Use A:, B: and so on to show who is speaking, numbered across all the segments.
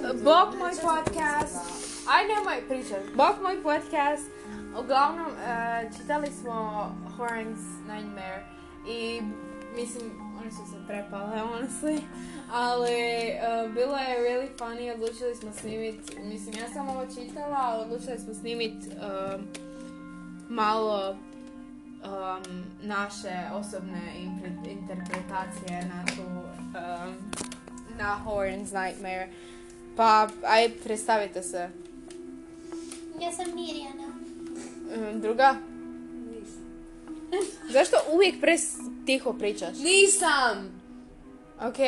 A: Bog moj podcast, aj nemoj pričat, Bog moj podcast, uglavnom e, čitali smo Horns Nightmare i mislim, oni su se prepale, honestly, ali e, bilo je really funny, odlučili smo snimit, mislim ja sam ovo čitala, ali odlučili smo snimit e, malo um, naše osobne interpretacije na tu na Horns Nightmare. Pa, aj, predstavite se.
B: Ja sam Mirjana.
A: Um, druga? Zašto uvijek pres tiho pričaš?
C: Nisam!
A: Ok.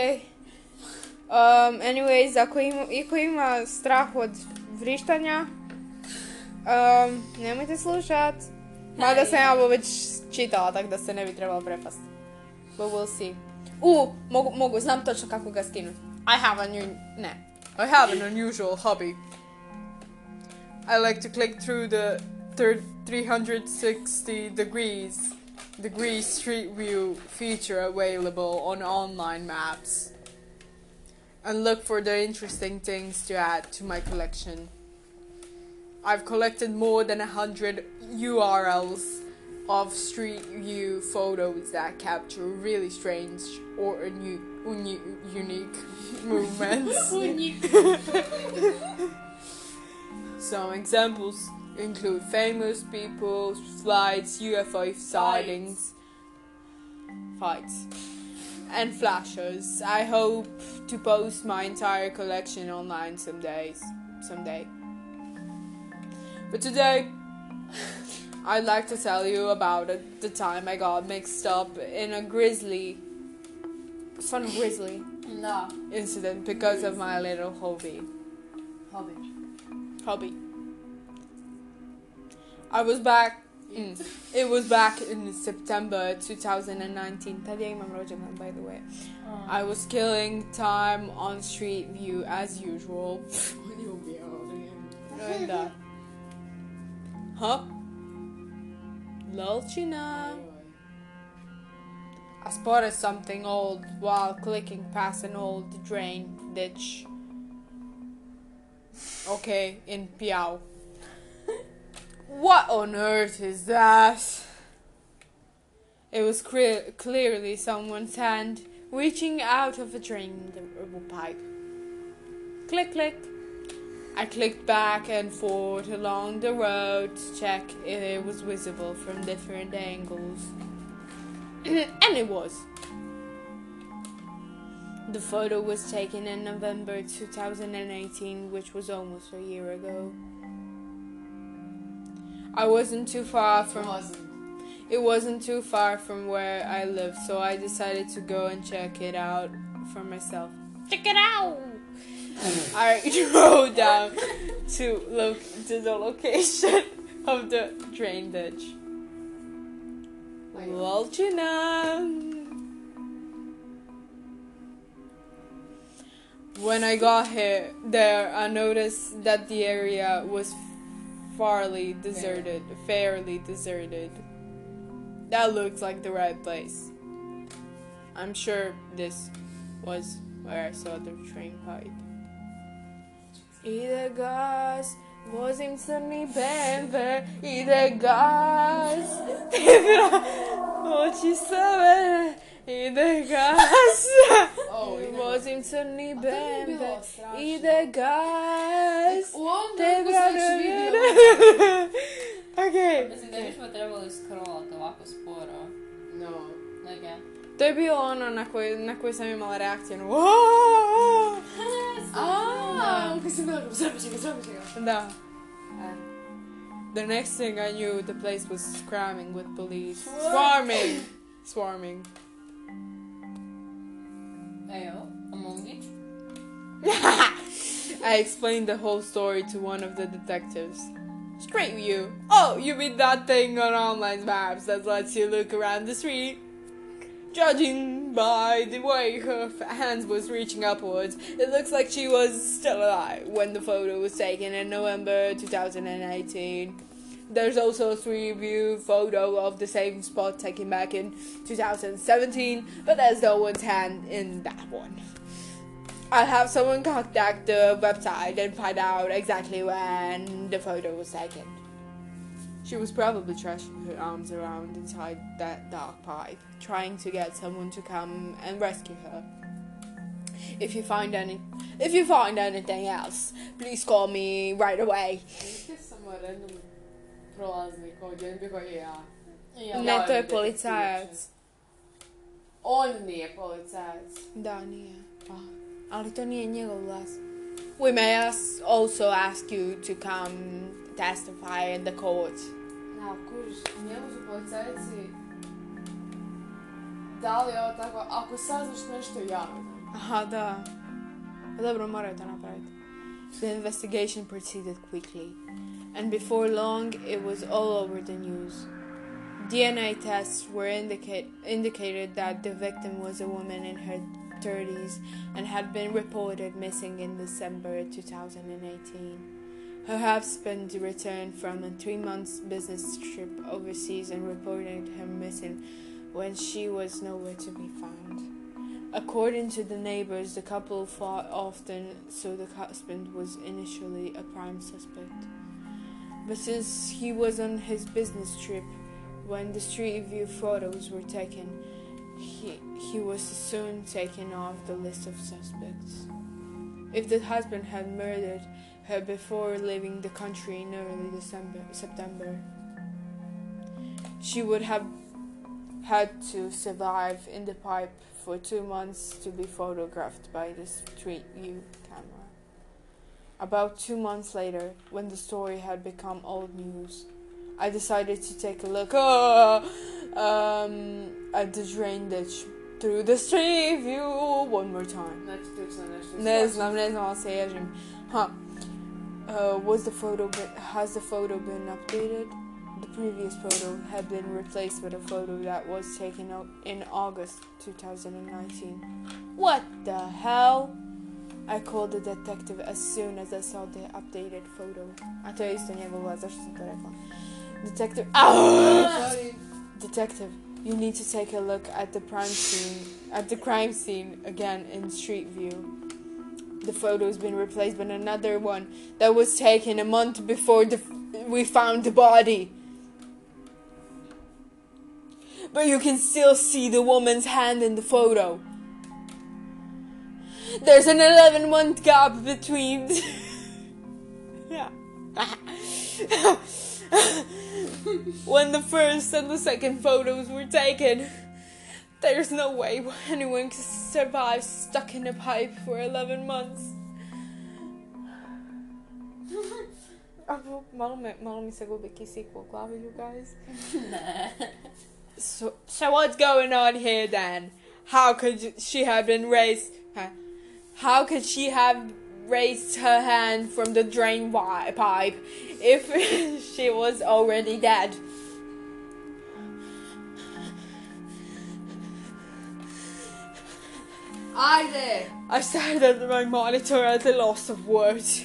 A: Um, anyways, ako ima, ako ima strah od vrištanja, um, nemojte slušat. Mada sam ja ovo već čitala, tako da se ne bi trebalo prepast. But we'll see. U, mogu, mogu, znam točno kako ga skinuti. I have a new, ne.
C: I have an unusual hobby. I like to click through the thir- 360 degrees degree street view feature available on online maps and look for the interesting things to add to my collection. I've collected more than a hundred URLs of street view photos that capture really strange or unu- unique movements. Some examples include famous people, flights, UFO sightings, fights, and flashes. I hope to post my entire collection online some days, someday. But today, I'd like to tell you about it, the time I got mixed up in a grisly, fun grisly
A: Da,
C: incident because of my little hobby.
A: hobby.
C: hobby. I was back. mm, it was back in September 2019. Tad ja imam rođendan, by the way. I was killing time on Street View as usual. and uh, huh? Lolchina. I spotted something old while clicking past an old drain ditch. Okay, in Piao. what on earth is that? It was cre- clearly someone's hand reaching out of a drain uh, pipe. Click, click. I clicked back and forth along the road to check if it was visible from different angles. and it was. The photo was taken in November 2018, which was almost a year ago. I wasn't too far from it wasn't too far from where I lived, so I decided to go and check it out for myself. Check it out. I drove down to look to the location of the drain ditch. Volchina. When I got here, there, I noticed that the area was fairly deserted, fairly deserted. That looks like the right place. I'm sure this was where I saw the train pipe. Ide gaz, Vozim crni BMW, ide gaz, tebra, oči sa mene, ide gaz. Vozim crni
A: BMW,
C: ide gaz, tebra, Ok.
D: Mislim da bismo trebali scrollat ovako sporo.
A: No.
D: Okay.
C: To je bilo ono na koji, na koji sam imala reakciju. Ono, wow!
A: A, kad sam bila kao, zrapi će ga, zrapi će ga.
C: Da.
A: E.
C: The next thing I knew, the place was cramming with police. Swarming! Swarming.
D: Ejo, Among It.
C: I explained the whole story to one of the detectives. Straight view. Oh, you mean that thing on online maps that lets you look around the street? Judging by the way her hands was reaching upwards, it looks like she was still alive when the photo was taken in November 2018. There's also a street view photo of the same spot taken back in 2017, but there's no one's hand in that one. I'll have someone contact the website and find out exactly when the photo was taken. She was probably thrashing her arms around inside that dark pipe, trying to get someone to come and rescue her. If you find any, if you find anything else, please call me right away.
A: Prolaznik ovdje, on bi kao ja.
D: Ja.
C: Ne, to je policajac.
A: Ah, on nije policajac.
C: Da, nije. We may also ask you to come testify in the court.
A: Ja, kužiš, njemu su policajci dali ovo tako, ako saznaš nešto javno.
C: Aha, da. Pa dobro, moraju to napraviti. The investigation proceeded quickly, and before long it was all over the news. DNA tests were indicate, indicated that the victim was a woman in her 30s and had been reported missing in December 2018. Her husband returned from a three month business trip overseas and reported her missing when she was nowhere to be found. According to the neighbors, the couple fought often, so the husband was initially a prime suspect. But since he was on his business trip when the street view photos were taken, he, he was soon taken off the list of suspects. If the husband had murdered her before leaving the country in early December, September, she would have had to survive in the pipe for two months to be photographed by the street view camera. About two months later, when the story had become old news, I decided to take a look uh, um, at the drain ditch through the street view one more time.
A: Znači, tu će nešto
C: Ne znam, ne znam, ali se ježim. Huh. Uh, was the photo been, has the photo been updated? The previous photo had been replaced with a photo that was taken out in August 2019. What the hell? I called the detective as soon as I saw the updated photo. Detective...
A: Sorry.
C: Detective, you need to take a look at the crime scene at the crime scene again in Street View. The photo's been replaced by another one that was taken a month before the, we found the body. But you can still see the woman's hand in the photo. There's an 11 month gap between. yeah. when the first and the second photos were taken. There's no way anyone can survive stuck in a pipe for 11 months. Malo, mi se gubi kisik u glavi, you guys. So, so what's going on here then? How could she have been raised? huh? How could she have raised her hand from the drain pipe if she was already dead?
A: Ajde!
C: I stared at my monitor at a loss of words.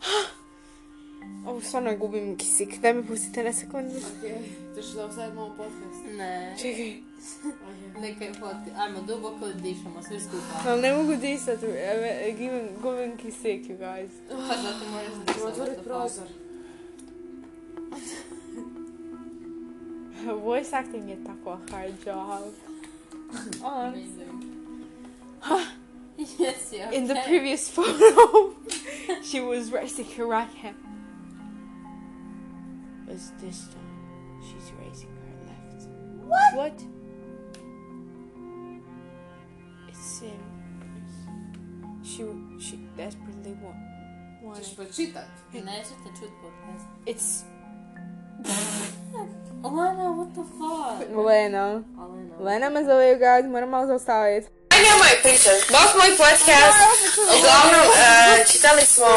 C: Oh, ovo stvarno gubim kisik. Daj mi pustite na sekundu.
A: Okej, to ću da ostavimo ovo podcast.
D: Ne.
C: Čekaj.
A: Okay.
D: Neka je fotki. Ajmo, duboko dišemo, svi skupa.
C: Ali ne mogu disati. Evo, Gubim, gubim kisik, you guys.
D: Pa zato moraš
A: Ćemo
D: disati.
A: otvoriti prozor.
C: Voice acting je tako hard job. On.
D: Yes, yeah.
C: In the previous photo, she was raising her right hand. But this time, she's raising her left. What? What? It seems she she desperately wa- wanted.
A: Ćeš pročitat?
D: Nećete čut podcast.
C: It's
D: Lana, what the fuck?
C: Lena.
D: Alena.
C: Lena me zove, you guys, moram malo zaustaviti. I know my pričaš. Bok moj podcast. Uglavnom, uh, čitali smo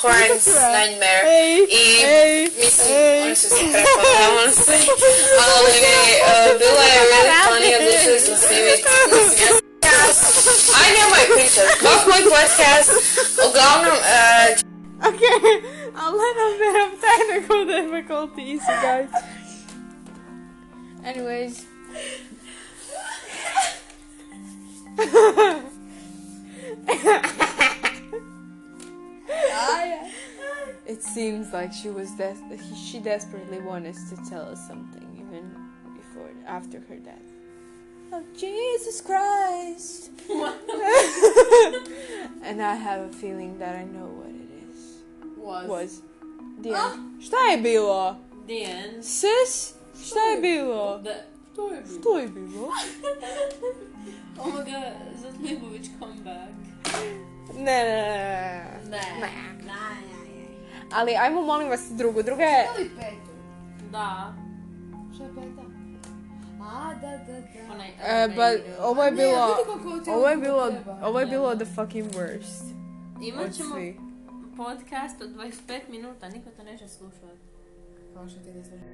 C: Horns Nightmare. I mislim, oni su se prepali, honestly. Ali uh, bilo je really funny, odlučili smo snimiti. Mislim, ja I know my pričaš. Bok moj podcast. Uglavnom, uh, Okay, a little bit of technical difficulties, you guys. Anyways. Seems like she was des- she desperately wanted to tell us something even before after her death. Oh Jesus Christ! and I have a feeling that I know what it is.
D: Was.
C: Was. Dijan. Šta je bilo?
D: The end.
C: Sis? Šta je bilo?
D: The... Je bilo.
C: Što je bilo?
D: Oh my god, Zlatlibović comeback.
C: Ne, ne, ne, ne.
D: Ne.
C: Ali ajmo molim vas drugu. Druga je...
A: Ili petu.
D: Da.
A: Šta je peta? A, da, da, da.
D: Onaj...
C: E, ba, ovo je
A: Ne,
C: bilo... Ovo je bilo, ovo je bilo the fucking worst.
D: Imat ćemo podcast od 25 minuta, niko to neće slušati.
A: Kao što ti ne slušaš.